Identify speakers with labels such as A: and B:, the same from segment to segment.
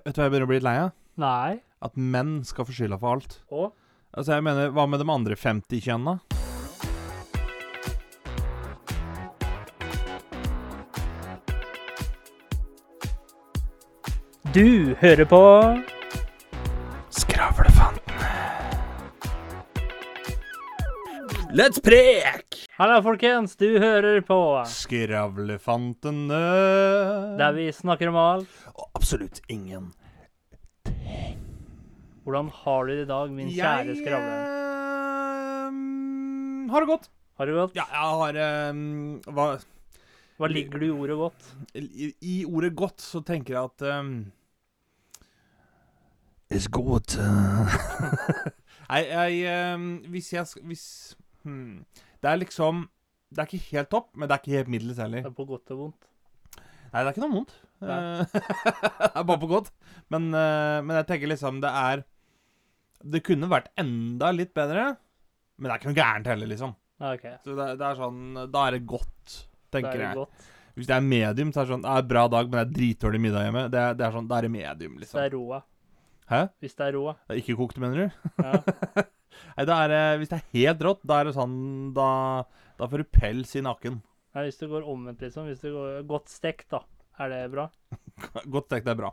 A: Vet du hva jeg begynner å bli litt lei av?
B: Nei.
A: At menn skal få skylda for alt.
B: Og?
A: Altså, jeg mener, hva med de andre 50 kjønna?
B: Du hører på
A: Skravlefantene. Let's prek!
B: Halla, folkens. Du hører på
A: Skravlefantene.
B: der vi snakker om alt.
A: Absolutt ingen. ting.
B: Hvordan har du det i dag, min kjære skravle?
A: ehm, har det godt.
B: Har du godt?
A: Ja, jeg har ehm, hva,
B: Hva ligger du i ordet godt?
A: i, I ordet godt så tenker jeg at um, It's good. Nei, jeg ehm, Hvis jeg skal Hvis hmm, Det er liksom Det er ikke helt topp, men det er ikke helt middels
B: Det er på godt og vondt.
A: Nei, det er ikke noe vondt. Eh, det er bare på godt. Men, eh, men jeg tenker liksom Det er Det kunne vært enda litt bedre, men det er ikke noe gærent heller, liksom.
B: Okay.
A: Så det, det er sånn Da er det godt, tenker
B: er det
A: jeg.
B: godt.
A: Hvis det er medium, så er det sånn Det er en bra dag, men det er dritdårlig middag hjemme. Det det er sånn Da er det medium,
B: Hvis det
A: liksom.
B: er roa.
A: Hæ?
B: Hvis det er roa
A: Det er Ikke kokt, mener du?
B: Ja.
A: Nei, da er det Hvis det er helt rått, da er det sånn Da, da får du pels i nakken.
B: Nei, hvis det går omvendt, liksom. Hvis det går godt stekt, da. Er det bra?
A: Godt tenkt, det er bra.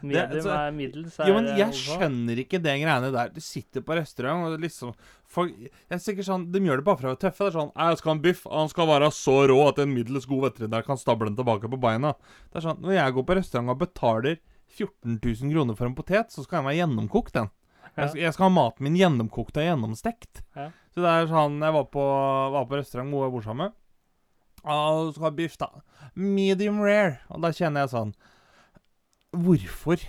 B: Medium
A: så-
B: er middels. Er
A: Jo, men jeg
B: også.
A: skjønner ikke det greiene der. Du sitter på restaurant, og liksom folk, Jeg er sikkert sånn De gjør det bare for å være tøffe. Det er sånn 'Jeg skal ha en biff, og han skal være så rå at en middels god veterinær kan stable den tilbake på beina'. Det er sånn Når jeg går på restaurant og betaler 14 000 kroner for en potet, så skal den være gjennomkokt, den. Jeg, skal, jeg skal ha maten min gjennomkokt og gjennomstekt.
B: Ja.
A: Så det er sånn Jeg var på, var på restaurant hvor jeg bor sammen med. Ah, du skal ha biff, da. Medium rare. Og da kjenner jeg sånn Hvorfor?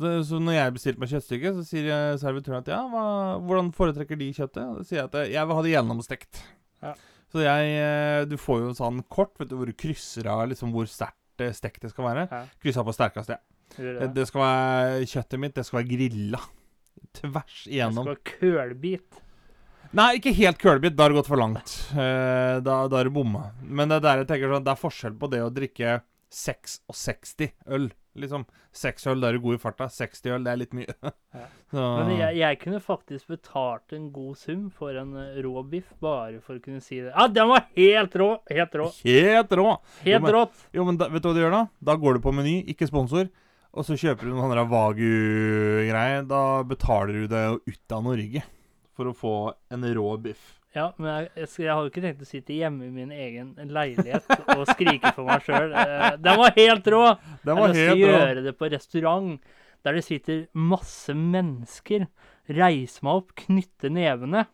A: Så, så når jeg bestilte meg kjøttstykke, så sier eh, servitøren at ja, hva, hvordan foretrekker de kjøttet? Og Da sier jeg at eh, jeg vil ha det gjennomstekt.
B: Ja.
A: Så jeg eh, Du får jo en sånn kort vet du, hvor du krysser av liksom hvor sterkt stekt det skal være.
B: Ja,
A: Kryssa på sterkeste. Det,
B: det.
A: skal være Kjøttet mitt, det skal være grilla. Tvers
B: Det skal være kølbit.
A: Nei, ikke helt kølbit. Da har det gått for langt. Uh, da, da er det bomma. Men det er der jeg tenker sånn Det er forskjell på det å drikke 66 øl. Liksom. Seks øl, da er du god i farta. 60 øl, det er litt mye.
B: Ja.
A: Så,
B: Men jeg, jeg kunne faktisk betalt en god sum for en eh, rå biff, bare for å kunne si det. Ja, den var helt rå! Helt rå.
A: Helt rå! Jo, men- Jo, men da, vet du hva du gjør da? Da går du på Meny, ikke sponsor, og så kjøper du noen sånne Wagyu-greier. Da betaler du det ut av Norge for å få en rå biff.
B: Ja, men jeg, jeg, jeg har jo ikke tenkt å sitte hjemme i min egen leilighet og skrike for meg sjøl. Den var helt rå!
A: Den
B: jeg
A: var
B: har lyst til å
A: helt rå.
B: gjøre det på restaurant der det sitter masse mennesker. Reise meg opp, knytte nevene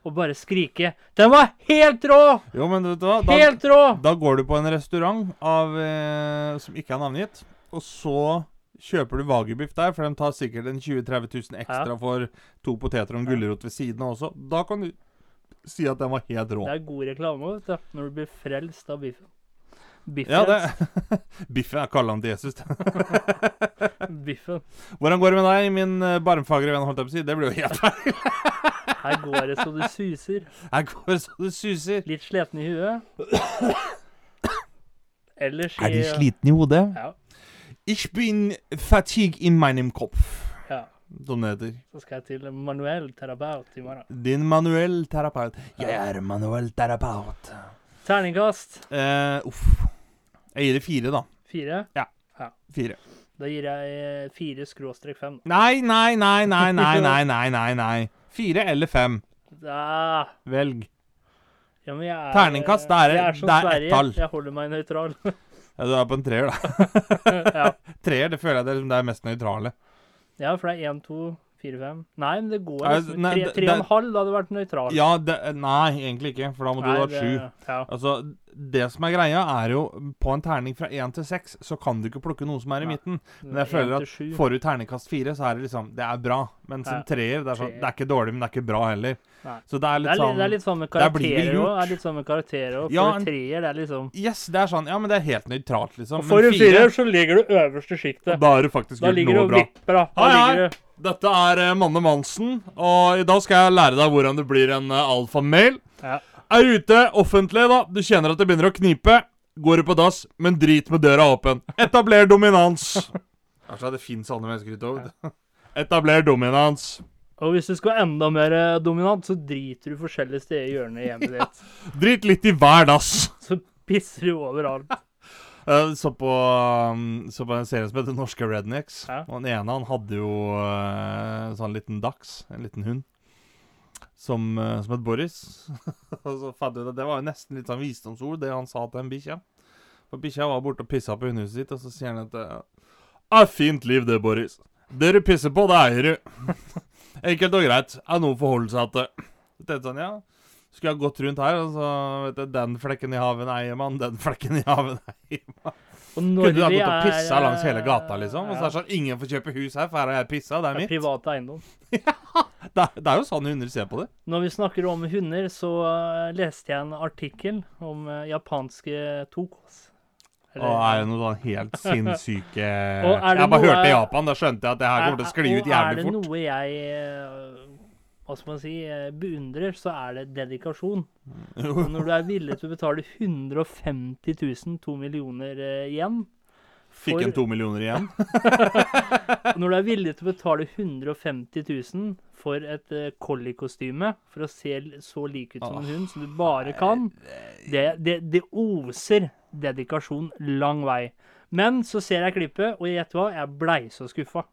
B: og bare skrike 'Den var helt rå!
A: Jo, men vet du hva? Da,
B: Helt rå!'
A: Da går du på en restaurant av, eh, som ikke er navngitt, og så kjøper du Wagyu-biff der, for de tar sikkert en 20 000-30 000 ekstra
B: Ja.
A: for to poteter og en gulrot ved siden av også. Da kan du si at den var helt rå.
B: Det er god reklame vet du, når du blir frelst av biffen.
A: Ja, det Biffen er kaller han til Jesus.
B: Biffen.
A: Hvordan går det med deg, min eh, barmfagre venn, holdt jeg på å si? Det blir jo helt feil.
B: Her går det så det suser.
A: Her går det så det suser.
B: Litt sliten i huet. Ellers i
A: Er de slitne i hodet?
B: Ja.
A: Ich bin fatigue in meinem Kopf.
B: ja.
A: Som det heter.
B: Så skal jeg til manuell terapeut i morgen.
A: Din manuell terapeut. Jeg er manuell terapeut.
B: Terningkast
A: Eh, uff. Jeg gir det fire, da.
B: fire. Ja.
A: Fire.
B: Da gir jeg fire skråstrek fem.
A: Nei, nei, nei, nei, nei, nei, nei, nei, nei. Fire eller fem.
B: Da.
A: Velg.
B: ja, men jeg er,
A: Terningkast, det er-
B: jeg er som
A: det er ett tall.
B: Jeg holder meg nøytral.
A: Ja, du er på en treer, da.
B: ja.
A: Treer, det føler jeg det er, liksom det er mest nøytrale.
B: ja, for det er én, to, fire, fem. Nei, men det går liksom.
A: nei,
B: Tre,
A: det-
B: og en
A: det-
B: halv hadde vært nøytralt.
A: Ja, det, nei, egentlig ikke, for da må du ha
B: det-
A: sju.
B: Ja.
A: Altså, det som er greia, er jo På en terning fra én til seks, så kan du ikke plukke noe som er i
B: Nei.
A: midten. Men jeg føler
B: at.
A: Får du terningkast fire, så er det liksom Det er bra. Mens
B: som
A: en treer, det er sånn Det er ikke dårlig, men det er ikke bra heller. Så det er litt
B: er,
A: sånn
B: det er litt sånn med
A: det
B: karakterer
A: gjort.
B: òg. Det er litt sånn med karakterer òg.
A: Ja,
B: For
A: en-
B: treer, det er liksom
A: Yes, det er sånn Ja, men det er helt nøytralt, liksom.
B: Og For
A: Men
B: en firer så ligger du øverste sjiktet.
A: Da er det faktisk
B: Da ligger du og vipper, da. Da ligger du
A: Dette er eh, Manne Mansen, og i dag skal jeg lære deg hvordan det blir en uh, alfamail.
B: Ja.
A: Er ute offentlig, da. Du kjenner at det begynner å knipe. Går du på dass, men drit med døra åpen. Etabler dominans. Kanskje det fins andre mennesker utover. tog. Etabler dominans.
B: Og hvis du skal være enda mer eh, dominant, så driter du forskjellige steder i hjørnet i hjemmet ditt.
A: Drit litt i hver dass.
B: Så pisser du overalt.
A: Jeg så på, um, så på en serie som heter Norske Rednecks.
B: Ja.
A: Og den ene han hadde jo uh, sånn liten dachs, en liten hund, som, uh, som het Boris. og så fant jeg ut at det var jo nesten litt sånn visdomsord, det han sa til en bikkje. For bikkja var borte og pissa på hundehuset sitt, og så sier han at Det er 'Fint liv, det, Boris. Det du pisser på, det eier du.' Enkelt og greit. Er noe å forholde seg til. tenkte jeg sånn, ja skulle jeg gått rundt her, og så vet du, Den flekken i haven eier man, den flekken i haven eier man.
B: Og
A: Kunne du ha gått og pissa langs hele gata, liksom? Og så er det sånn, Ingen får kjøpe hus her, for her har jeg pissa. Det er mitt.
B: privat eiendom.
A: Det er, det er jo sånn hunder ser på det.
B: Når vi snakker om hunder, så eh, leste jeg en artikkel om eh, japanske tokos.
A: Og er det noe sånn helt sinnssyke Jeg bare
B: noe-
A: hørte Japan, da skjønte jeg at det her kommer til å skli ut jævlig fort.
B: og er det noe jeg eh, hva skal man si, eh, beundrer, så er det dedikasjon. Og når du er villig til å betale 150 000, to millioner igjen igjen
A: Fikk en to millioner igjen.
B: Når du er villig til å betale 150 000 for et uh, for å se så lik ut som en hund som du bare kan, det, det, det oser dedikasjon lang vei. Men så ser jeg klippet, og gjett hva? Jeg blei så skuffa.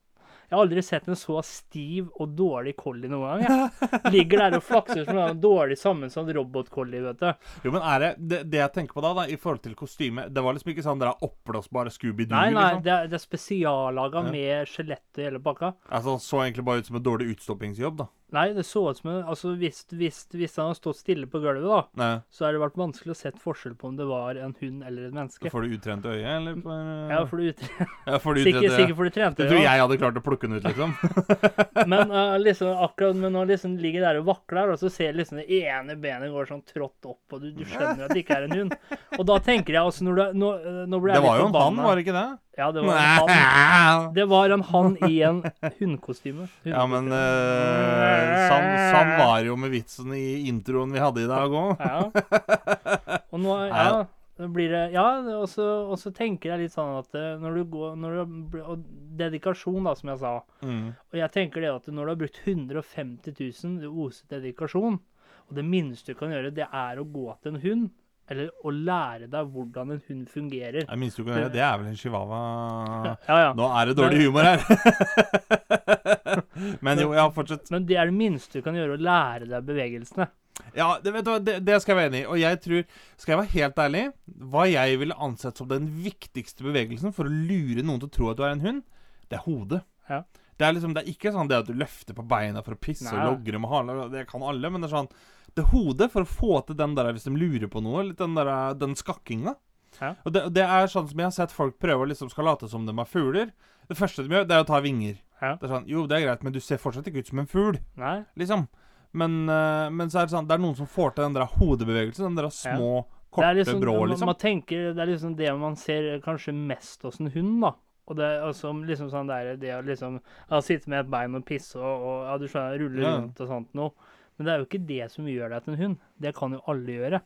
B: Jeg har aldri sett en så stiv og dårlig collie noen gang. Jeg. Ligger der og flakser som en dårlig sammensatt robot-collie, vet du.
A: Jo, men er det, det Det jeg tenker på da, da i forhold til kostyme Det var liksom ikke sånn der oppblåsbare Scooby-Doo,
B: Nei, nei,
A: liksom?
B: det er, det er spesiallaga
A: Ja.
B: med skjelett i hele pakka.
A: Altså, han så egentlig bare ut som en dårlig utstoppingsjobb, da.
B: Nei, det så ut som en Altså, hvis, hvis, hvis han hadde stått stille på gulvet, da,
A: Nei.
B: så hadde det vært vanskelig å sett forskjell på om det var en hund eller et menneske.
A: Får du utrent øye, eller? For,
B: Ja, for du ut...
A: ja, får du
B: Sikkert,
A: utrent øye?
B: sikkert for de trente.
A: Det tror jeg hadde klart å plukke den ut, liksom.
B: Men uh, liksom, akkurat men når han liksom ligger der og vakler, og så ser du liksom det ene benet går sånn trått opp, og du, du skjønner at det ikke er en hund. Og da tenker jeg altså når du Nå, uh, nå ble jeg
A: Det var jo en hann, var det ikke det?
B: Ja, det var en hann. Det var en hann i en hundkostyme.
A: Ja, men uh, sånn, sånn var det jo med vitsen i introen vi hadde i dag òg.
B: Ja. Og nå, ja, blir det Ja, og så, og så tenker jeg litt sånn at eh, når du går når du, Og dedikasjon, da, som jeg sa.
A: Mm.
B: Og jeg tenker det at når du har brukt 150 000, oset dedikasjon. Og det minste du kan gjøre, det er å gå til en hund. Eller å lære deg hvordan en hund fungerer.
A: Det minste du kan gjøre, det er vel en chihuahua
B: Ja, ja.
A: Nå er det dårlig humor her. Men jo, ja, fortsett.
B: Men det er det minste du kan gjøre, å lære deg bevegelsene.
A: Ja, det, vet du hva, det, det skal jeg være enig i. Og jeg tror, skal jeg være helt ærlig, hva jeg ville ansett som den viktigste bevegelsen for å lure noen til å tro at du er en hund, det er hodet.
B: Ja.
A: Det er liksom, det er ikke sånn det at du løfter på beina for å pisse
B: Nei.
A: og logre med halen. Det kan alle, men det er sånn Det er hodet for å få til den der hvis de lurer på noe. Litt den der, den skakkinga.
B: Ja.
A: Og det, det er sånn som jeg har sett folk prøve å liksom skal late som de er fugler. Det første de gjør, det er å ta vinger.
B: Ja.
A: Det er sånn, Jo, det er greit, men du ser fortsatt ikke ut som en fugl
B: Nei.
A: liksom. Men, eh, men så er det sånn, det er noen som får til den der hodebevegelsen. Den der små,
B: ja.
A: korte
B: liksom,
A: brå,
B: man-
A: liksom.
B: Man tenker, det er liksom det man ser kanskje mest hos en hund, da. Og det er altså liksom sånn der, det å liksom ja, sitte med et bein og pisse og, og ja, du skjønner, rulle
A: Ja.
B: rundt og sånt noe. Men det er jo ikke det som gjør deg til en hund. Det kan jo alle gjøre.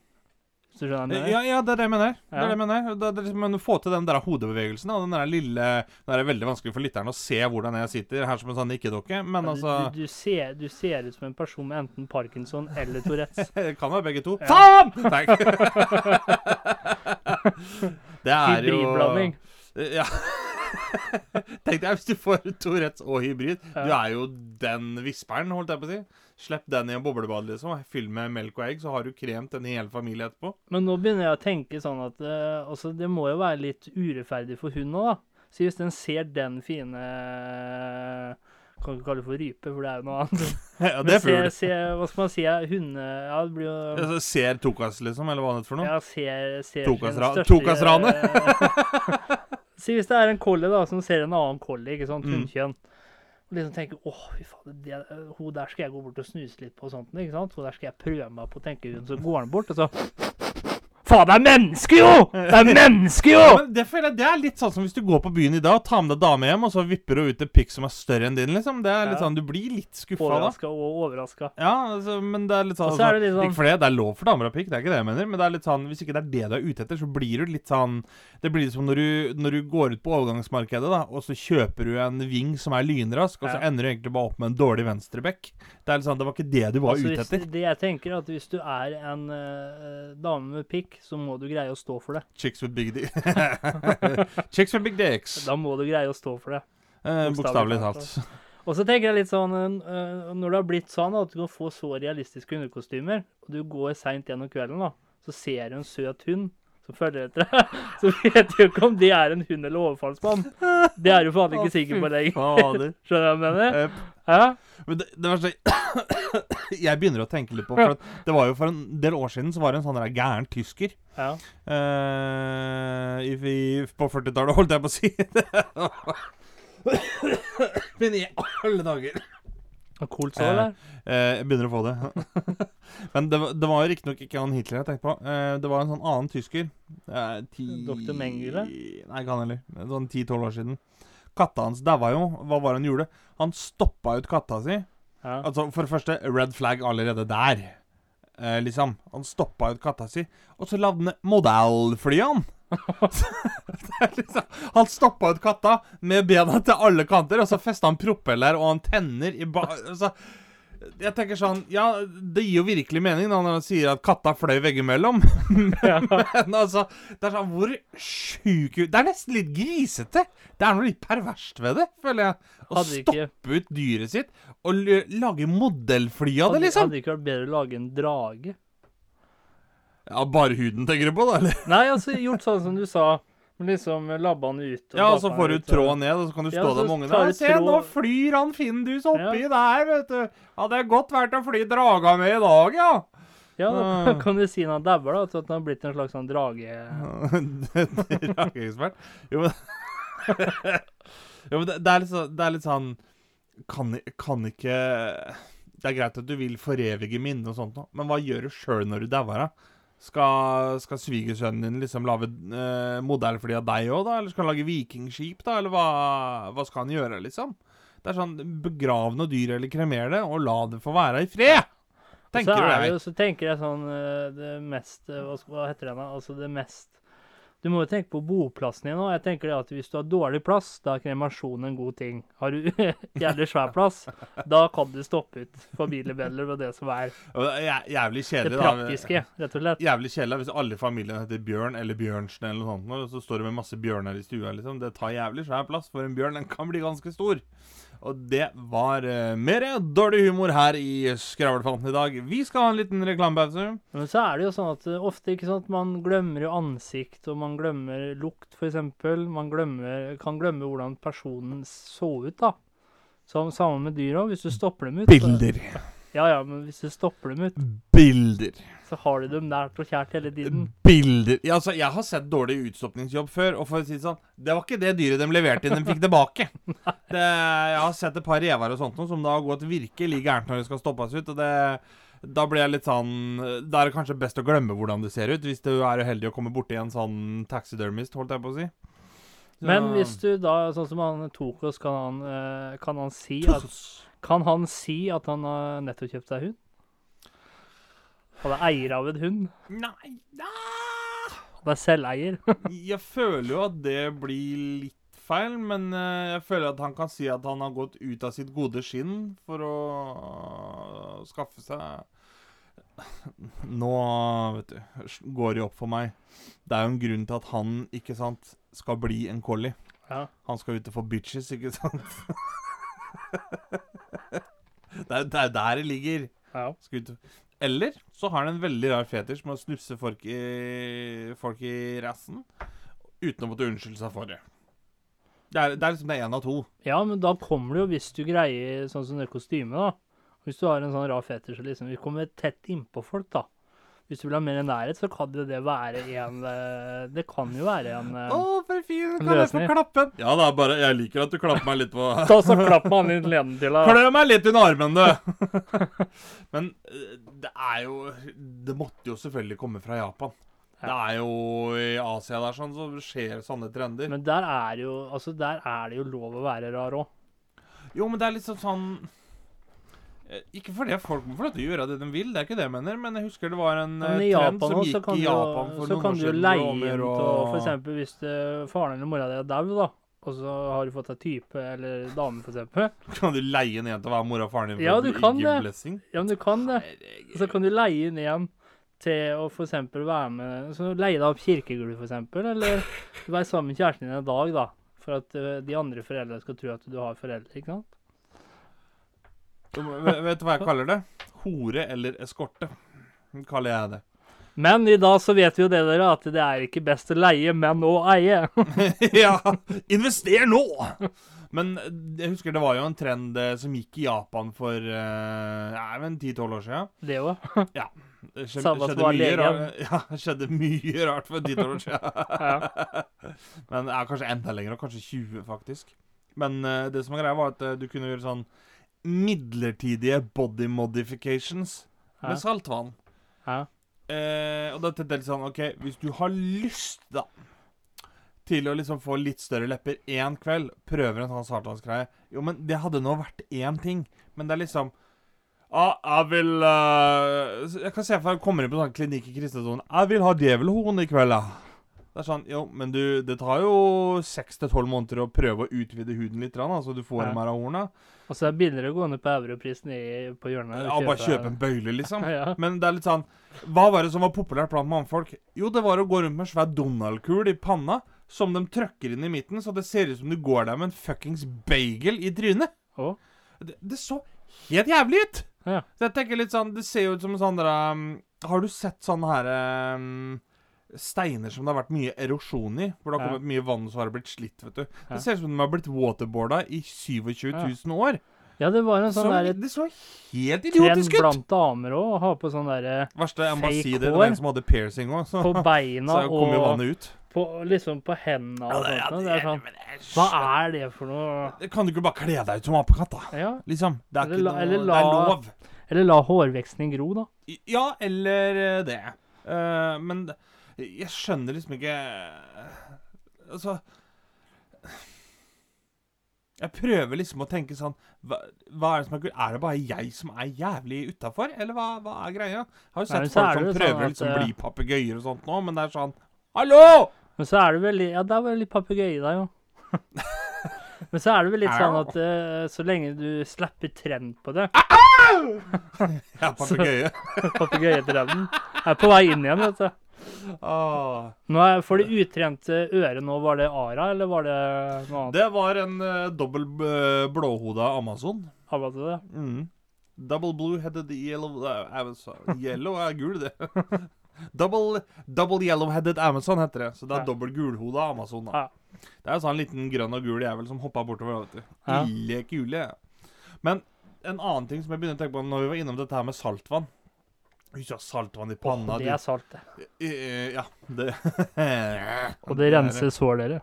B: Hvis du skjønner hva jeg mener?
A: Ja, ja, det er det jeg mener. Det er det jeg mener. Det er, det er liksom, men få til den der hodebevegelsen og den der lille Det er veldig vanskelig for lytteren å se hvordan jeg sitter her som en sånn nikkedokke, men
B: Ja,
A: altså
B: du, du, du, ser, du ser ut som en person med enten Parkinson eller Tourettes.
A: Det kan være begge to. Faen! Nei. det er jo
B: Hybridblanding.
A: Ja. Tenk deg hvis du får Tourettes og hybrid. Du er jo den visperen, holdt jeg på å si. Slipp den i en boblebad, liksom. Fyll med melk og egg, så har du kremt en hel familie etterpå.
B: Men nå begynner jeg å tenke sånn at uh, altså, det må jo være litt urettferdig for hunden òg, da. Så hvis den ser den fine Kan ikke kalle det for rype, for det er jo noe annet.
A: Ja, det er fugl.
B: se, hva skal man si, hunde... Ja, det blir jo
A: ja, ser Tokas, liksom, eller hva er det for noe?
B: Ja, ser, ser
A: Tokasra-
B: sin største-
A: Tokasranet.
B: Si hvis det er en collie da, som ser en annen collie, ikke sant,
A: Mm.
B: hunnkjønn. Og liksom tenker åh, fy faen, hun der skal jeg gå bort og snuse litt på og sånt, ikke sant? Hun der skal jeg prøve meg på å tenke hun, så går han bort, og så Faen, det er menneske, jo! Det er menneske, jo!
A: Ja, men det føler jeg det er litt sånn som hvis du går på byen i dag og tar med deg dame hjem, og så vipper hun ut en pikk som er større enn din, liksom. Det er litt
B: Ja.
A: sånn, Du blir litt skuffa da.
B: Overraska og overraska.
A: Ja, altså, men det er litt sånn
B: Og så er det litt sånn-
A: Ikke for det, det er lov for damer å ha pikk, det er ikke det jeg mener. Men det er litt sånn, hvis ikke det er det du er ute etter, så blir du litt sånn Det blir litt som når du, når du går ut på overgangsmarkedet, da, og så kjøper du en ving som er lynrask, og så
B: Ja.
A: ender du egentlig bare opp med en dårlig venstrebekk. Det er litt sånn, det var ikke det du var
B: Altså,
A: ute
B: hvis,
A: etter.
B: det jeg tenker, at hvis du er en eh, dame med pikk, så må du greie å stå for det.
A: Chicks with big dicks. Chicks with big dicks.
B: Da må du greie å stå for det.
A: Eh, Bokstavelig
B: talt,
A: talt.
B: Og så tenker jeg litt sånn eh, Når det har blitt sånn at du kan få så realistiske underkostymer, og du går seint gjennom kvelden, da, så ser du en søt hund som følger etter deg, så vet du ikke om det er en hund eller overfallsmann. Det er du faen ikke sikker på lenger. Skjønner du hva jeg mener?
A: Yep.
B: Ja?
A: Men det, det verste Jeg begynner å tenke litt på For det var jo for en del år siden Så var det en sånn der gæren tysker
B: Ja.
A: Uh, i, i, På 40-tallet, holdt jeg på å si. Men i alle dager
B: Og Colt så, eller?
A: Eh, jeg begynner å få det. Men det, var- det var jo riktignok ikke han Hitler jeg tenkte på. Eh, det var en sånn annen tysker. Eh, ti,
B: Dr. Mengele?
A: Nei, ikke han heller. Sånn 10-12 år siden. Katta hans daua jo. Hva var det han gjorde? Han stoppa ut katta si.
B: Ja.
A: Altså, For det første, red flag allerede der. Eh, liksom. Han stoppa ut katta si, og så lagde han modellflyene. Liksom, han stoppa ut katta med bena til alle kanter, og så festa han propeller og antenner i ba... Altså, jeg tenker sånn Ja, det gir jo virkelig mening da når han sier at katta fløy veggimellom. Men altså, det er sånn Hvor sjuk Det er nesten litt grisete. Det er noe litt perverst ved det, føler jeg. Å
B: Hadde ikke-
A: stoppe ut dyret sitt og lage modellfly av det, liksom.
B: hadde det ikke vært bedre å lage en drage?
A: Ja, Bare huden tenker du på, da? eller?
B: Nei, altså gjort sånn som du sa. Liksom labba han ut.
A: Ja, og så får du
B: tråden
A: tråd ned, og så kan du stå
B: ja,
A: der med ungene. Ja, se, nå flyr han Findus oppi
B: Ja.
A: der, vet du. Ja, det er godt verdt å fly draga med i dag, ja.
B: Ja, da
A: Ah.
B: kan du si han dauer, da. At han har blitt en slags sånn drage...
A: Drageekspert. Jo, men Jo, men det, det, er litt så, det er litt sånn kan, kan ikke Det er greit at du vil forevige minnet og sånt, men hva gjør du sjøl når du dauer, da? Skal, skal svigersønnen din liksom lage eh, modellfly av deg òg, da? Eller skal han lage vikingskip, da? Eller hva, hva skal han gjøre, liksom? Det er sånn Begrav noe dyr eller kremer det, og la det få være i fred!
B: så,
A: Tenker du
B: det så tenker jeg sånn eh, Det mest eh, hva heter det da? Altså det mest Du må jo tenke på boplassen din òg. Jeg tenker det at hvis du har dårlig plass, da er kremasjon en god ting. Har du jævlig svær plass, da kan du stoppe ut familiemedlemmer og det som er
A: det Jævlig
B: det
A: kjedelig, da.
B: praktiske, rett og slett.
A: Jævlig kjedelig hvis alle i familien heter Bjørn eller Bjørnsen eller noe sånt, og så står du med masse bjørner i stua, liksom. Det tar jævlig svær plass, for en bjørn den kan bli ganske stor. Og det var uh, mer dårlig humor her i Skravlefanten i dag. Vi skal ha en liten reklamepause.
B: Men så er det jo sånn at uh, ofte ikke sant, man glemmer jo ansikt, og man glemmer lukt, f.eks. Man glemmer, kan glemme hvordan personen så ut, da. Som, sammen med dyr òg. Hvis du stopper dem ut
A: Bilder.
B: Ja, ja, men hvis du stopper dem ut,
A: Bilder.
B: så har du dem nært og kjært hele tiden.
A: Bilder. Ja, altså, jeg har sett dårlig utstoppningsjobb før, og for å si det sånn, det var ikke det dyret de leverte inn de fikk tilbake. Det, jeg har sett et par rever og sånt noe som da har gått virkelig gærent når de skal stoppes ut, og det da blir jeg litt sånn Da er det kanskje best å glemme hvordan det ser ut, hvis du er uheldig å komme borti en sånn taxidermist, holdt jeg på å si. Så-
B: Men hvis du da, sånn som han Tokos, kan han, eh, kan han si at Kan han si at han har nettopp kjøpt seg hund? Han er eier av en hund.
A: Nei, nei.
B: Han er selveier.
A: Jeg føler jo at det blir litt feil, men eh, jeg føler at han kan si at han har gått ut av sitt gode skinn for å skaffe seg Nå, vet du, går det opp for meg. Det er jo en grunn til at han, ikke sant, skal bli en collie.
B: Ja.
A: Han skal ut og få bitches, ikke sant? det er er der det ligger.
B: ja.
A: Skal. Eller så har han en veldig rar fetisj med å snufse folk i, folk i rassen uten å måtte unnskylde seg for det. Det er, det er liksom det er én av to.
B: Ja, men da kommer det jo, hvis du greier sånn som det kostymet, da. Hvis du har en sånn rar fetisj, og liksom, vi kommer tett innpå folk, da. Hvis du vil ha mer nærhet, så kan jo det være en eh, Det kan jo være en
A: Å,
B: oh,
A: for fin! Kan jeg få klappe? Ja, det er bare Jeg liker at du klapper meg litt på
B: Ta så klapp meg i leden til deg.
A: Klø meg litt under armen, du! Men eh, det er jo Det måtte jo selvfølgelig komme fra Japan. Det er jo i Asia der sånn, så skjer sånne trender.
B: Men der er, jo, altså, der er det jo lov å være rar òg.
A: Jo, men det er liksom sånn eh, Ikke fordi folk må få lov til å gjøre det de vil, det er ikke det jeg mener, men jeg husker det var en eh, trend
B: Japan
A: som gikk
B: i
A: i
B: for
A: Japan
B: år
A: for
B: så
A: noen
B: kan du jo
A: siden.
B: leie inn
A: og-
B: eksempel hvis det, faren eller mora di er dau, da, og så har du fått deg type eller dame, eksempel.
A: Kan du leie inn en til å være mora og faren din
B: Ja, du kan det.
A: blessing?
B: Ja, men du kan det. Så kan du leie inn en til å eksempel være med Så leie deg opp kirkegulv, eksempel, eller være sammen med kjæresten din en dag, da. For at eh, de andre foreldrene skal tro at du har foreldre, ikke sant?
A: Vet du hva jeg kaller det? Hore eller eskorte. Kaller jeg det.
B: Men i dag så vet vi jo det, dere, at det er ikke best å leie, men å eie.
A: ja! Invester nå! Men eh, jeg husker det var jo en trend eh, som gikk i Japan for uh, men 10-12 år siden.
B: Det òg.
A: ja. skjedde,
B: Samme
A: skjedde, mye rart, ja, skjedde mye rart for 10-12 år siden.
B: Ja.
A: Men ja, kanskje enda lenger, kanskje 20, faktisk. Men uh, det som var greia, var at uh, du kunne gjøre sånn midlertidige body modifications
B: Ja.
A: med saltvann.
B: Ja.
A: Eh, og da tenkte jeg litt sånn OK, hvis du har lyst, da, til å liksom få litt større lepper én kveld, prøver en sånn saltvannsgreie Jo, men det hadde nå vært én ting. Men det er liksom ah, Jeg vil uh, Jeg kan se for meg jeg kommer inn på sånn klinikk i Kristiansand. Jeg vil ha djevelhorn i kveld, ja. Det er sånn, jo, men du, det tar jo seks til tolv måneder å prøve å utvide huden litt, så du får
B: Ja.
A: mer av horna.
B: Og så er det billigere å gå ned på europrisen i, på hjørnet.
A: Ja, bare kjøpe en bøyle, liksom.
B: Ja.
A: Men det er litt sånn Hva var det som var populært blant mannfolk? Jo, det var å gå rundt med en svær Donald-kul i panna som de trøkker inn i midten, så det ser ut som du går der med en fuckings bagel i trynet.
B: Oh.
A: Det, det så helt jævlig ut!
B: Ja.
A: Så jeg tenker litt sånn Det ser jo ut som en sånn derre um, Har du sett sånne her um, steiner som det har vært mye erosjon i? Hvor det har
B: Ja.
A: kommet mye vann, så har det blitt slitt, vet du.
B: Ja.
A: Det ser ut som de har blitt waterboarda i 27 000 år.
B: ja, det var en sånn der
A: det så helt idiotisk ut!
B: blant damer òg, å ha på sånn derre
A: Verste jeg må
B: Fake
A: si det. Det
B: hår.
A: var en som hadde piercing òg, så,
B: på beina
A: så kom jo vannet ut.
B: på, liksom på hendene og sånt. noe. Det er sånn Hva er det for noe
A: Kan du ikke bare kle deg ut som apekatt, da?
B: Ja.
A: Liksom. Det er
B: Eller
A: ikke
B: la-
A: noe
B: eller
A: Det er lov.
B: Eller la hårveksten gro, da.
A: Ja, eller eh, det. Uh, men det- jeg skjønner liksom ikke Altså Jeg prøver liksom å tenke sånn Hva, hva er det som er kult? Er det bare jeg som er jævlig utafor, eller hva, hva er greia? Jeg har jo sett
B: Nei,
A: folk som prøver
B: sånn
A: liksom
B: å
A: bli papegøyer og sånt nå, men det er sånn Hallo!
B: Men så er det vel Ja, det er vel litt papegøye i deg, jo. Men så er det vel litt sånn at uh, så lenge du slipper trend på det
A: Ja, papegøye.
B: Papegøyetrenden er på vei inn igjen, vet du.
A: Ah.
B: Nå er, får de utrente øret nå. Var det Ara, eller var det noe annet?
A: Det var en uh, dobbel uh, blåhoda Amazon.
B: Har man det?
A: Mm. Double blue-headed yellow uh, Amazon. Yellow er gul, det. double, double yellow-headed Amazon heter det. Så det er
B: Ja.
A: dobbel gulhoda Amazon. da.
B: Ja.
A: Det er en sånn liten grønn og gul jævel som hoppa bortover. vet du.
B: Ja.
A: Ille kule. Men en annen ting som jeg begynner å tenke på når vi var innom dette her med saltvann Hvis du har saltvann i panna
B: det er salt, det.
A: Ja, det
B: Og det renser sår, dere.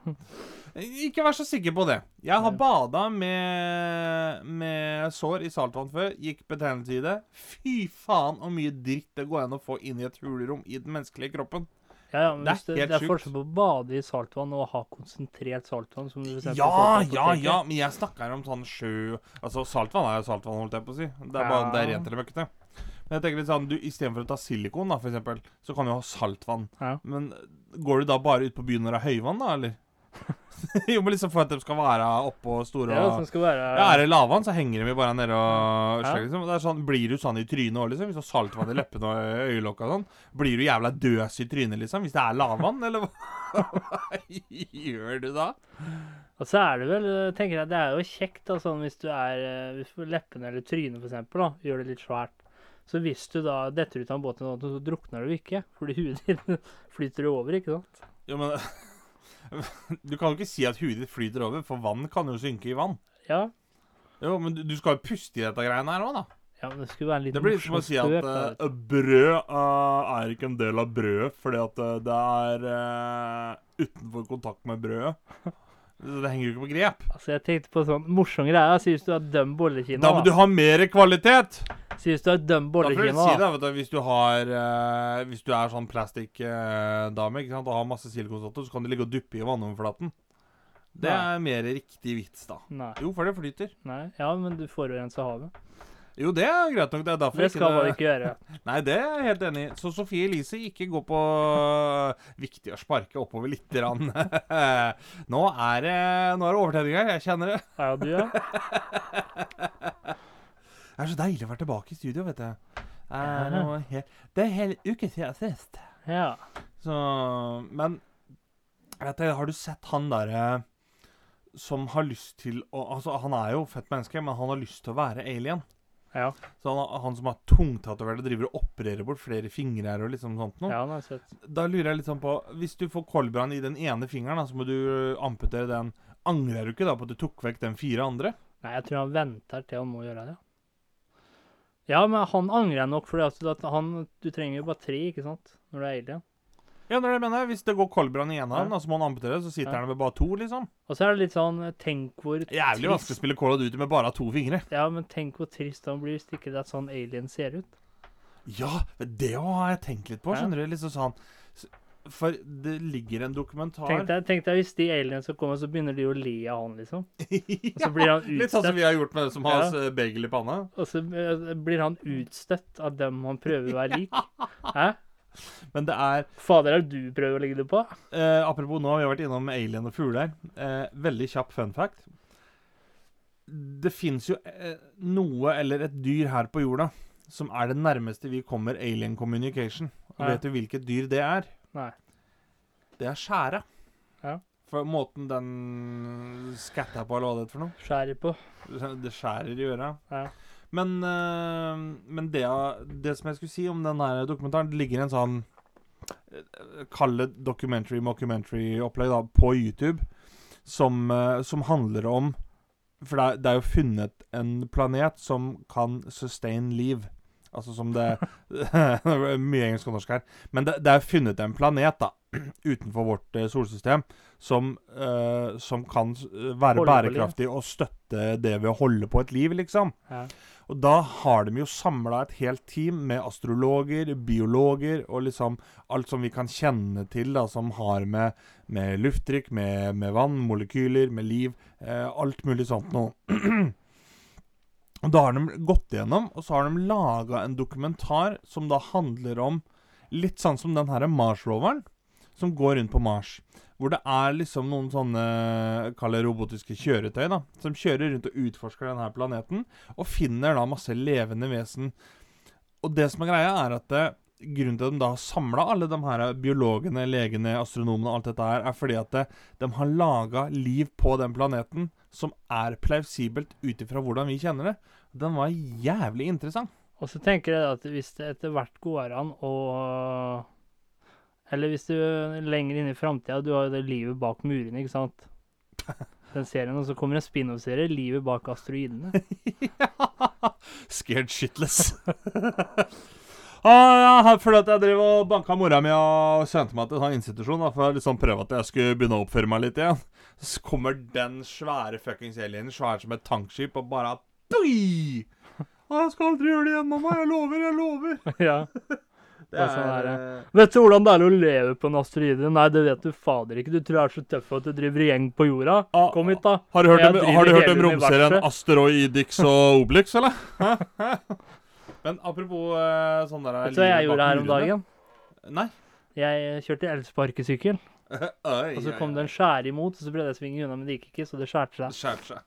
A: Ikke vær så sikker på det. Jeg har bada med, med sår i saltvann før. Gikk betennelse i det. Fy faen så mye dritt det går an å få inn i et hulrom i den menneskelige kroppen.
B: Ja, ja, men
A: Det er
B: det, det er forskjell på å bade i saltvann og å ha konsentrert saltvann. Som du
A: Ja, ja, ja, men jeg snakker om sånn sjø Altså, saltvann er jo saltvann, holdt jeg på å si. Det er bare
B: Ja.
A: det er rent eller møkkete. Men jeg tenker litt sånn, du Istedenfor å ta silikon, da, for eksempel, så kan du ha saltvann.
B: Ja.
A: Men går du da bare ut på byen når det er høyvann, da, eller? jo, men liksom for at de skal være oppå store
B: Ja,
A: og
B: skal være
A: Ja, Er det lavvann, så henger de bare nede og
B: Ja.
A: liksom. Det er sånn, Blir du sånn i trynet òg, liksom? Hvis du har saltvann i leppene og øyelokka og sånn? Blir du jævla døs i trynet, liksom? Hvis det er lavvann, eller hva Hva gjør du da?
B: Og så er det vel, tenker jeg, det er jo kjekt da, sånn hvis du er eh, Hvis leppene eller trynet for eksempel da, gjør det litt svært. Så hvis du da detter ut av båten, så drukner du ikke. Fordi huet ditt flyter over, ikke sant?
A: Jo, men Du kan jo ikke si at huet ditt flyter over, for vann kan jo synke i vann.
B: Ja.
A: Jo, men du, du skal jo puste i dette greiene her òg, da.
B: ja, men det skulle være en liten
A: Det blir som å si at eh, brød uh, er ikke en del av brødet fordi at uh, det er utenfor kontakt med brødet. Så det henger jo ikke på grep.
B: Altså, jeg tenkte på sånn morsom greie. Synes du at døm bollekino?
A: Da må du ha mer kvalitet!
B: Synes du at døm bollekino?
A: Da får du
B: å
A: si det, vet du, hvis du har uh, Hvis du er sånn plastikk-dame ikke sant, og har masse silikonsotter, så kan du ligge og duppe i vannoverflaten. Det
B: Nei.
A: er mer riktig vits, da.
B: Nei.
A: Jo, for det flyter.
B: Nei. Ja, men du forurenser havet.
A: Jo, det er greit nok. Det er derfor
B: Det skal man ikke gjøre.
A: Nei, det er jeg helt enig i. Så Sofie Elise, ikke gå på øh, Viktig å sparke oppover litt. Rann. nå er det Nå er det overtenning her. Jeg kjenner det.
B: Ja, du, ja.
A: Det er så deilig å være tilbake i studio, vet du. Det er, en hel uke siden sist.
B: ja.
A: Så Men du, har du sett han derre som har lyst til å Altså, han er jo fett menneske, men han har lyst til å være alien.
B: Ja.
A: Så han, han som har tungtatovert og driver og opererer bort flere fingre her og liksom sånt noe.
B: ja, han har sett.
A: Da lurer jeg litt sånn på Hvis du får koldbrann i den ene fingeren, da, så må du amputere den. Angrer du ikke da på at du tok vekk den fire andre?
B: Nei, jeg tror han venter til han må gjøre det. Ja, men han angrer nok, for han Du trenger jo bare tre, ikke sant? Når du er alien.
A: Ja, det er det jeg mener. Hvis det går koldbrann i en
B: Ja.
A: av dem, ja. så må han amputere, så sitter
B: Ja.
A: han med bare to, liksom.
B: Og så er det litt sånn Tenk hvor
A: Jævlig vanskelig å spille Call of Duty med bare to fingre.
B: Ja, men tenk hvor trist han blir hvis ikke det er sånn alien ser ut.
A: Ja, det har jeg tenkt litt på,
B: Ja.
A: skjønner du. Liksom sånn For det ligger en dokumentar
B: Tenk deg, tenk deg hvis de aliens skal kommer, så begynner de å le av han, liksom. Og
A: ja,
B: så blir han
A: Litt sånn som vi har gjort med det som har
B: Ja.
A: bagel i panna.
B: og så eh, blir han utstøtt av dem han prøver å være lik. Hæ?
A: Men det er
B: Fader, er det du prøver å legge det på?
A: eh, Apropos nå, vi har vært innom alien og fugler. Eh, veldig kjapp fun fact. Det fins jo eh, noe eller et dyr her på jorda som er det nærmeste vi kommer alien communication. Og
B: Ja.
A: vet du hvilket dyr det er?
B: Nei.
A: Det er skjæra.
B: Ja.
A: For måten den skatta på, eller hva det heter for noe.
B: Skjærer på.
A: Det skjærer i øra.
B: Ja.
A: Men, eh, men det, det som jeg skulle si om den dokumentaren Det ligger en sånn eh, Kall det documentary, mockumentary-opplegg da, på YouTube som, eh, som handler om For det er, det er jo funnet en planet som kan sustain liv. Altså som det Mye engelsk og norsk her. Men det, det er funnet en planet da utenfor vårt solsystem som, uh, som kan være
B: Holde
A: bærekraftig og støtte det ved å holde på et liv, liksom.
B: Ja.
A: Og da har de jo samla et helt team med astrologer, biologer og liksom alt som vi kan kjenne til, da, som har med, med lufttrykk, med, med vann, molekyler, med liv, eh, alt mulig sånt noe. og da har de gått igjennom, og så har de laga en dokumentar som da handler om litt sånn som den her Mars-roveren, som går rundt på Mars. Hvor det er liksom noen sånne kall robotiske kjøretøy da, som kjører rundt og utforsker denne planeten, og finner da masse levende vesen. Og det som er greia, er at det, grunnen til at de da har samla alle de her biologene, legene, astronomene og alt dette her, er fordi at det, de har laga liv på den planeten som er plausibelt ut ifra hvordan vi kjenner det. Den var jævlig interessant.
B: Og så tenker jeg at hvis det etter hvert går an å Eller hvis du lenger inn i framtida Du har jo det livet bak murene, ikke sant? Den serien, og så kommer en spin-off-serie, 'Livet bak asteroidene'.
A: Scared shitless. ah, ja, fordi at jeg drev og banka mora mi og sendte meg til en sånn institusjon da, for å liksom prøve at jeg skulle begynne å oppføre meg litt igjen. Så kommer den svære fuckings alienen, svær som et tankskip, og bare Doi! Ah, jeg skal aldri gjøre det igjen, mamma. Jeg lover, jeg lover.
B: ja.
A: Det
B: er, sånn er
A: eh,
B: Vet du hvordan det er å leve på en asteroide? Nei, det vet du fader ikke. Du tror jeg er så tøff at du driver gjeng på jorda.
A: Ah,
B: Kom hit, da.
A: Har du hørt om, har du hørt om romserien. Asteroidix og Obelix, eller? Men apropos eh, sånn der
B: Vet du hva jeg gjorde her om dagen?
A: Nei.
B: Jeg kjørte elsparkesykkel,
A: Oi,
B: og så kom det en skjære imot, og så prøvde jeg å svinge unna, men det gikk ikke, så det skjærte
A: Det
B: seg.
A: skjærte seg.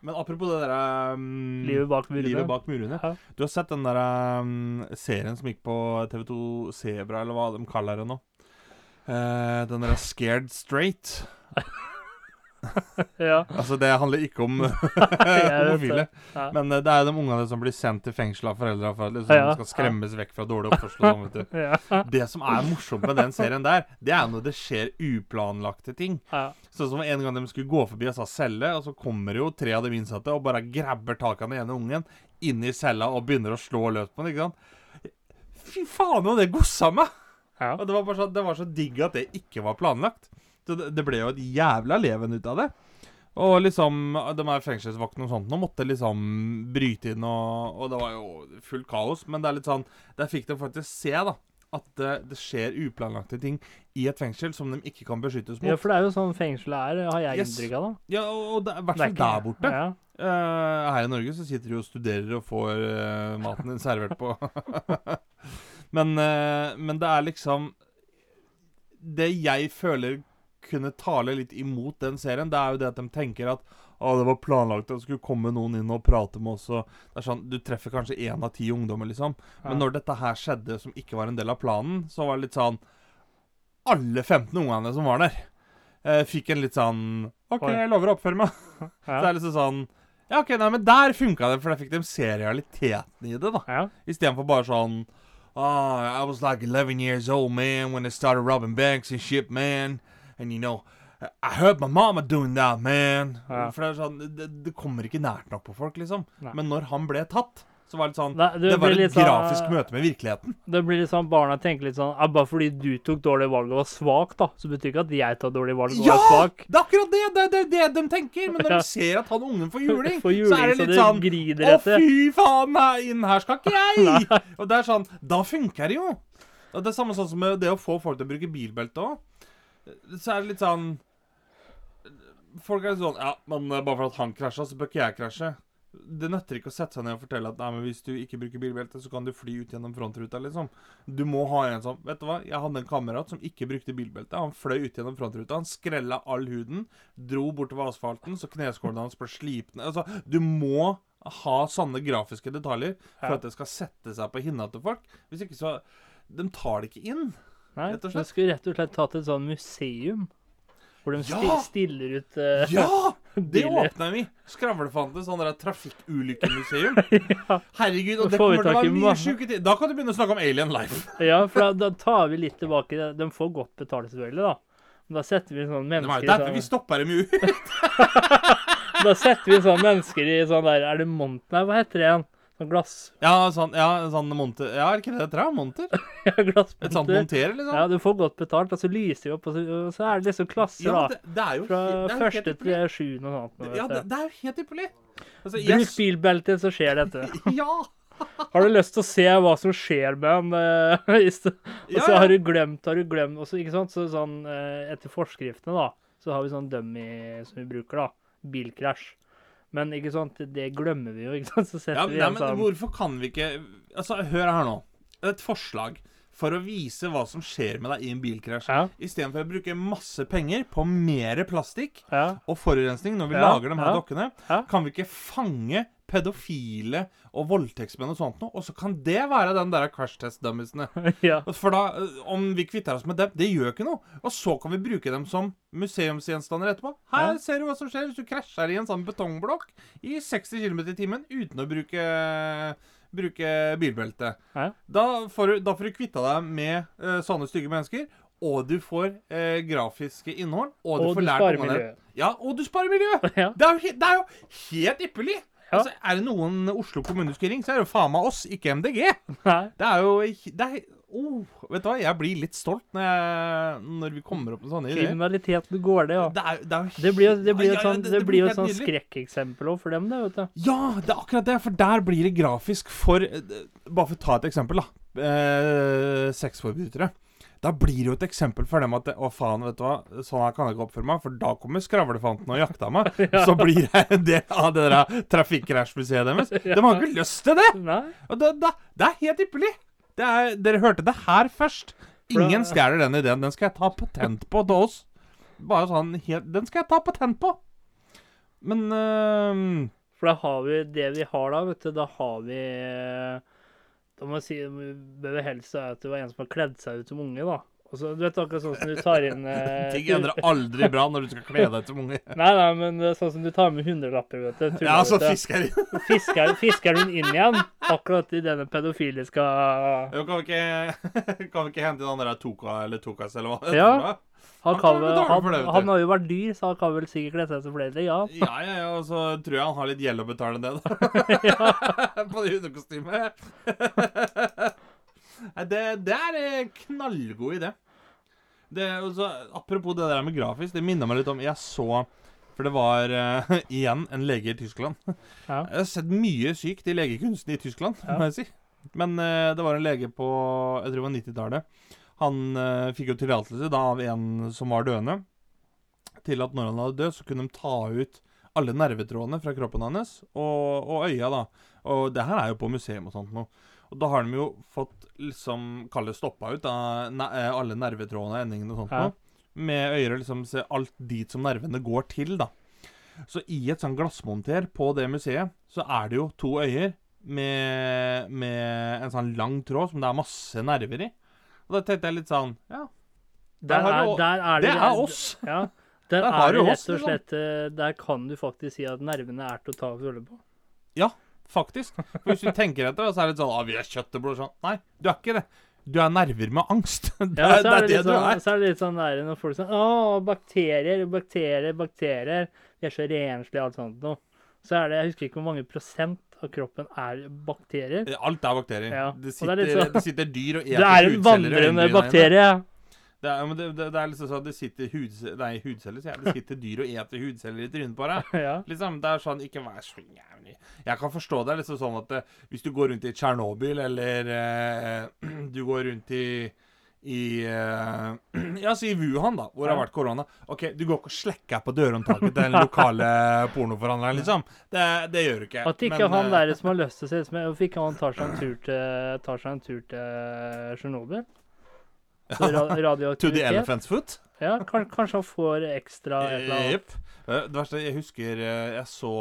A: Men apropos det der um,
B: Livet bak murene.
A: livet bak murene.
B: Ja.
A: Du har sett den der um, serien som gikk på TV2 Sebra, eller hva de kaller det nå? Uh, den der Scared Straight.
B: ja.
A: Altså, det handler ikke om homofile.
B: Ja.
A: Men eh, det er de ungene som blir sendt til fengsel av foreldra for at liksom,
B: Ja,
A: de skal skremmes vekk fra dårlig oppførsel. sånn, vet du.
B: Ja.
A: Det som er morsomt med den serien der, det er når det skjer uplanlagte ting. Sånn som en gang de skulle gå forbi og sa celle, og så kommer jo tre av de innsatte og bare grabber tak av den ene ungen inn i cella og begynner å slå løs på den. ikke sant? Fy faen, og det gossa meg!
B: Ja.
A: Og det var så, det var så digg at det ikke var planlagt. Det, det ble jo et jævla leven ut av det. Og liksom de her fengselsvaktene og sånt Nå måtte liksom bryte inn, og, og det var jo fullt kaos. Men det er litt sånn Der fikk de faktisk se, da. At det, det skjer uplanlagte ting i et fengsel som de ikke kan beskyttes mot.
B: Ja, for det er jo sånn fengselet er, har jeg
A: Yes.
B: inntrykk av. da.
A: Ja, og det i hvert
B: er
A: fall der borte.
B: Ja.
A: Eh, her i Norge så sitter du og studerer og får uh, maten din servert på men, uh, men det er liksom Det jeg føler kunne tale litt imot den serien, det er jo det at de tenker at å, det var planlagt at det skulle komme noen inn og prate med oss. Og det er sånn, Du treffer kanskje én av ti ungdommer, liksom. Men
B: Ja.
A: når dette her skjedde som ikke var en del av planen, så var det litt sånn Alle 15 ungene som var der, eh, fikk en litt sånn OK, jeg lover å oppføre meg. Så det
B: Ja.
A: er liksom sånn Ja, ok, nei, men der funka det, for der fikk de se realiteten i det, da.
B: ja.
A: Istedenfor bare sånn Oh, I was like 11 years old, man, when they started robbing banks and shit, man. And you know, I heard my mama doing that, man.
B: Ja.
A: For det er sånn det, det kommer ikke nært nok på folk, liksom.
B: Nei.
A: Men når han ble tatt, så var det sånn
B: Nei, det
A: Det var et
B: grafisk sånn-
A: grafisk møte med virkeligheten.
B: Det blir litt sånn, Barna tenker litt sånn Bare fordi du tok dårlig valg og var svak, da, så betyr ikke at jeg tar dårlig valg og
A: Ja!
B: er svak.
A: Det er akkurat det! Det er det, de tenker. Men når de ser at han ungen får juling,
B: For
A: så er det litt
B: det
A: sånn Å, fy faen, nei, inn her skal ikke jeg! og det er sånn Da funker det jo. Og det er samme sånn som det å få folk til å bruke bilbelte òg. Så er det litt sånn Folk er sånn Ja, men eh, bare for at han krasja, så bør ikke jeg krasje. Det nytter ikke å sette seg ned og fortelle at nei, men hvis du ikke bruker bilbelte, så kan du fly ut gjennom frontruta, liksom. Du må ha en sånn Vet du hva, jeg hadde en kamerat som ikke brukte bilbelte. Han fløy ut gjennom frontruta, han skrella all huden, dro bortover asfalten, så kneskålene hans ble slipne. Altså, du må ha sånne grafiske detaljer for at det skal sette seg på hinna til folk. Hvis ikke så De tar det ikke inn.
B: Nei,
A: rett og
B: slett.
A: slett.
B: skulle rett og slett tatt et sånn museum. Hvor de
A: Ja!
B: stiller ut uh,
A: Ja! Det åpna vi! Skravlefante, sånn der trafikkulykkemuseum.
B: ja.
A: Herregud, og det kommer til å være mye sjuke ting. Da kan du begynne å snakke om Alien Life.
B: ja, for da, da tar vi litt tilbake. De får godt betalt, selvfølgelig, da. Men da setter vi sånn
A: Det var
B: mennesker
A: jo derfor vi
B: stopper
A: stoppa dem jo.
B: Da setter vi sånn mennesker i sånn der Er det Mont... Nei, hva heter det igjen? Sånn glass...
A: Ja, sånn, ja, sånn monter Ja, er ikke det det heter? Monter?
B: Ja, glassmonter.
A: Et sånt monter, liksom?
B: Ja, du får godt betalt, og så lyser de opp, og så, og så er det liksom klasser,
A: Ja,
B: da.
A: det, det jo
B: Fra
A: helt
B: første til sjuende og sånt.
A: Ja, det, det er jo helt ypperlig. Altså,
B: Bruk bilbelte, så skjer dette.
A: ja,
B: Har du lyst til å se hva som skjer med en eh, Og så
A: ja.
B: har du glemt, har du glemt også, ikke sant? Så sånn eh, etter forskriftene, da, så har vi sånn dummy som vi bruker, da. Bilkrasj. Men ikke sant, det glemmer vi jo, ikke sant? Så setter
A: ja,
B: vi
A: nei,
B: en
A: men
B: sånn
A: hvorfor kan vi ikke Altså, hør her nå. Et forslag for å vise hva som skjer med deg i en bilkrasj.
B: Ja,
A: Istedenfor å bruke masse penger på mer plastikk
B: ja,
A: og forurensning når vi
B: Ja,
A: lager de her
B: ja.
A: dokkene, kan vi ikke fange pedofile og voldtektsmenn og sånt noe, og så kan det være den der crash test-dummiesene.
B: ja.
A: For da, øh, om vi kvitter oss med dem, det gjør ikke noe. Og så kan vi bruke dem som museumsgjenstander etterpå. Her
B: Ja.
A: ser du hva som skjer hvis du krasjer i en sånn betongblokk i 60 km i timen uten å bruke, bruke bilbelte.
B: Ja.
A: Da får du, da får du kvitta deg med uh, sånne stygge mennesker. Og du får eh, grafiske innhold, og du
B: Og
A: får
B: du
A: lært
B: sparer miljøet.
A: Ja, og du sparer miljøet!
B: Ja.
A: Det er jo, det er jo helt ypperlig!
B: Ja.
A: Altså, er det noen Oslo kommune skulle ringt, så er det jo faen meg oss, ikke MDG.
B: Nei.
A: Det er jo det er, oh, Vet du hva, jeg blir litt stolt når, jeg, når vi kommer opp med sånne ideer.
B: Kriminaliteten går det, ja.
A: Det er, det er
B: Det blir jo det blir jo et
A: sånt,
B: sånn,
A: det-
B: blir jo et sånn skrekkeksempel òg for dem, det, vet du.
A: Ja, det er akkurat det, for der blir det grafisk for Bare for å ta et eksempel, da. Eh, Sexforbrytere. Da blir det jo et eksempel for dem at Å, faen, vet du hva, sånn her kan jeg ikke oppføre meg, for da kommer skravlefanten og jakter meg. Så blir jeg en del av det der trafikkrasjmuseet deres. De har ikke lyst til det!
B: Nei.
A: Og det, det, det er helt ypperlig! Det er, dere hørte det her først. Ingen stjeler den ideen. Den skal jeg ta patent på til oss. Bare sånn helt Den skal jeg ta patent på. Men uh,
B: For da har vi det vi har da, vet du. Da har vi Da må jeg si bør helst si at det var en som har kledd seg ut som unge, da. Og så, du vet akkurat sånn som du tar inn eh,
A: Ting endrer aldri bra når du skal kle deg til unge.
B: Nei, nei, men det er sånn som du tar med hundrelapper, vet du.
A: Ja, så fisker.
B: Fisker, fisker hun inn igjen, akkurat i denne pedofile skal
A: Jo, Kan vi ikke, kan vi ikke hente den der Toka eller Tokas eller hva
B: Ja. Han,
A: Han
B: kan, han,
A: for det,
B: han har jo vært dyr, så han kan vel sikkert kle seg som flere, ja.
A: Ja, ja, ja, og så tror jeg han har litt gjeld å betale det, da. På det hundekostymet. Det, det er en knallgod idé. Det, også, apropos det der med grafisk, det minner meg litt om Jeg så For det var uh, igjen en lege i Tyskland.
B: Ja.
A: Jeg har sett mye sykt i legekunsten i Tyskland,
B: Ja.
A: må jeg si. Men uh, det var en lege på jeg tror det var 90-tallet. Han eh, fikk jo tillatelse av en som var døende, til at når han hadde dødd, så kunne de ta ut alle nervetrådene fra kroppen hans, og, og øya, da. Og det her er jo på museum og sånt nå. Og da har de jo fått liksom Kall det stoppa ut da, ne eh, alle nervetrådene, endingene og sånt
B: Ja.
A: nå. Med øyer og liksom se alt dit som nervene går til, da. Så i et sånn glassmonter på det museet, så er det jo to øyer med, med en sånn lang tråd som det er masse nerver i. Og da tenkte jeg litt sånn Ja,
B: Der,
A: der,
B: er, der er
A: det
B: det
A: er oss!
B: Ja. Der,
A: Der
B: er det rett og
A: liksom.
B: slett eh, Der kan du faktisk si at nervene er til å ta og føle på.
A: Faktisk. For hvis du tenker etter, så er det litt sånn ah, 'Vi er kjøtt og blod'. Sånn. Nei, du er ikke det. Du er nerver med angst. Det,
B: Ja, så
A: det
B: er det,
A: det du
B: sånn,
A: er.
B: så er det litt sånn der når folk sier 'Å, bakterier, bakterier, bakterier'. De er så renslige alt sånt noe. Så er det Jeg husker ikke hvor mange prosent av kroppen er bakterier.
A: Alt er bakterier.
B: Ja,
A: Det, sitter,
B: det sånn-
A: det sitter dyr og
B: Det er en vandrende bakterie.
A: Det er, men det, det, det er liksom sånn Det sitter hudceller Nei, hudceller, sier jeg. Det sitter dyr og eter hudceller i trynet på deg.
B: Ja.
A: Liksom, det er sånn Ikke vær så jævlig Jeg kan forstå det liksom sånn at eh, hvis du går rundt i Tsjernobyl, eller eh, du går rundt i i uh, Ja, si Wuhan, da, hvor det har vært korona. Ok, Du går ikke og slekker på dørhåndtaket til den lokale pornoforhandleren, liksom. Det, det gjør du ikke.
B: At ikke
A: Men,
B: han
A: eh,
B: der som har lyst til å se ut som Hvorfor ikke han tar seg en tur til Tar seg en tur til Tsjernobyl? Så ra
A: To the elephant's foot?
B: Ja, kanskje han får ekstra et eller annet.
A: Eh, Det verste Jeg husker eh, jeg så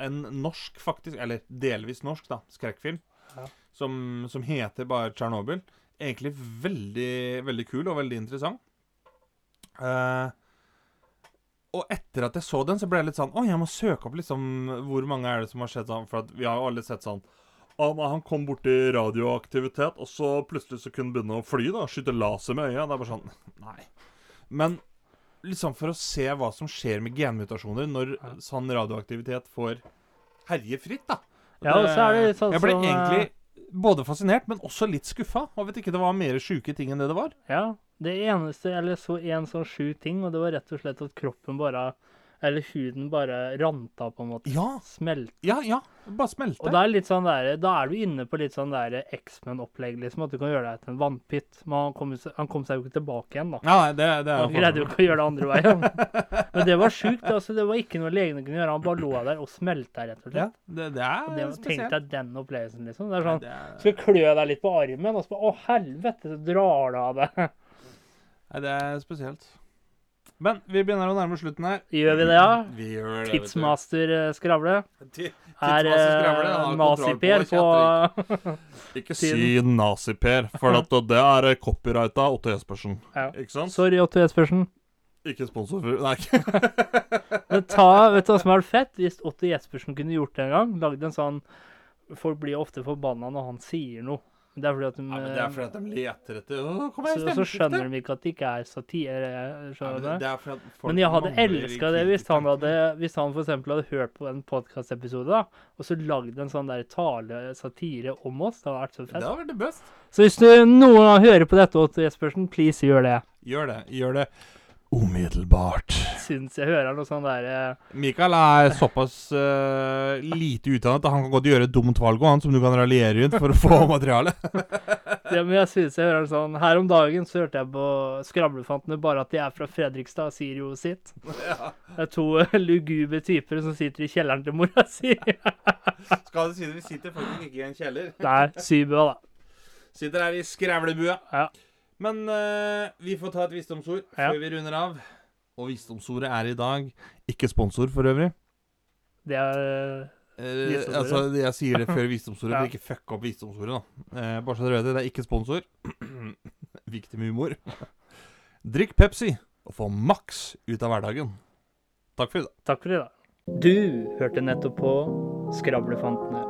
A: en norsk, faktisk, eller delvis norsk, da, skrekkfilm,
B: Ja.
A: som, som heter bare Tsjernobyl. Egentlig veldig, veldig kul og veldig interessant. Uh, og etter at jeg så den, så ble jeg litt sånn Å, jeg må søke opp liksom hvor mange er det som har sett sånn For at vi har jo alle sett sånn han kom borti radioaktivitet, og så plutselig så kunne han begynne å fly, da. Skyte laser med øya. Det er bare sånn Nei. Men liksom for å se hva som skjer med genmutasjoner når sånn radioaktivitet får herje fritt, da.
B: Ja, og så er det sånn som
A: Jeg ble
B: eh,
A: egentlig både fascinert, men også litt skuffa over at ikke det var mer sjuke ting enn det det var.
B: Ja. Det eneste Eller så en sånn sju ting, og det var rett og slett at kroppen bare Eller huden bare ranta, på en måte.
A: Ja,
B: Smelt.
A: ja, ja. Bare smelte.
B: Og da er, litt sånn der, da er du inne på litt sånn der X-Men-opplegg, liksom. At du kan gjøre deg til en vannpytt. Men han kom, han kom seg jo ikke tilbake igjen, da.
A: Ja, det, det er
B: Han greide jo ikke å gjøre det andre veien. Men det var sjukt. altså Det var ikke noe legene kunne gjøre. Han bare lå der og smelta, rett og
A: Ja,
B: slett.
A: det, det er
B: Og det, tenk
A: spesielt.
B: deg den opplevelsen, liksom. Det er sånn
A: Det er,
B: Skal klø deg litt på armen, og så bare Å, helvete, så drar det av deg.
A: nei, det er spesielt. Men vi begynner å nærme slutten her.
B: Gjør vi det, ja?
A: Vi gjør det, vet du.
B: Tidsmaster eh, Skravle. Er eh,
A: kontroll på
B: på.
A: Ikke si naziper, for at det er copyrighta Otto Jespersen.
B: Ja.
A: Ikke sant?
B: Sorry, Otto Jespersen.
A: Ikke sponsor Nei,
B: Men ta, vet du hva som hadde vært fett? Hvis Otto Jespersen kunne gjort det en gang. Lagd en sånn Folk blir ofte forbanna når han sier noe. Det er fordi at de,
A: ja, men Det er fordi at de leter etter kom igjen,
B: så, så skjønner de ikke at det ikke er satire.
A: Ja,
B: Skjønner
A: det,
B: det?
A: det er
B: Men jeg hadde elska det hvis han hadde Hvis han for eksempel hadde hørt på en podkastepisode, og så lagd en sånn der tale-satire om oss. Det hadde vært så
A: Det
B: fett.
A: hadde vært det best.
B: Så hvis du, noen hører på dette, Otto Jespersen, please gjør det.
A: Gjør det. Gjør det umiddelbart.
B: Syns jeg hører noe sånn der eh,
A: Mikael er såpass eh, lite utdannet at han kan godt gjøre et dumt valg, han som du kan raljere rundt for å få materiale.
B: ja, Men jeg synes jeg hører sånn Her om dagen så hørte jeg på Skravlefantene bare at de er fra Fredrikstad, sier jo sitt. Ja. Det er to lugube lugubre typer som sitter i kjelleren til mora si.
A: Skal du si det, vi sitter faktisk ikke i en kjeller.
B: Nei, Sybua, da.
A: Sitter her i skrævlebua.
B: Ja.
A: Men uh, vi får ta et visdomsord
B: Ja.
A: før vi runder av. Og visdomsordet er i dag ikke sponsor, for øvrig.
B: Det er
A: Eh,
B: Visdomsordet?
A: altså, jeg sier det før visdomsordet,
B: Ja.
A: for ikke fuck opp visdomsordet. da. Eh, bare så dere vet det, det er ikke sponsor. Viktig med humor. Drikk Pepsi og få maks ut av hverdagen. Takk for i dag.
B: Takk for i dag. Du hørte nettopp på Skravlefantene.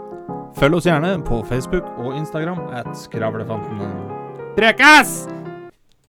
A: Følg oss gjerne på Facebook og Instagram at Skravlefantene. Prekas!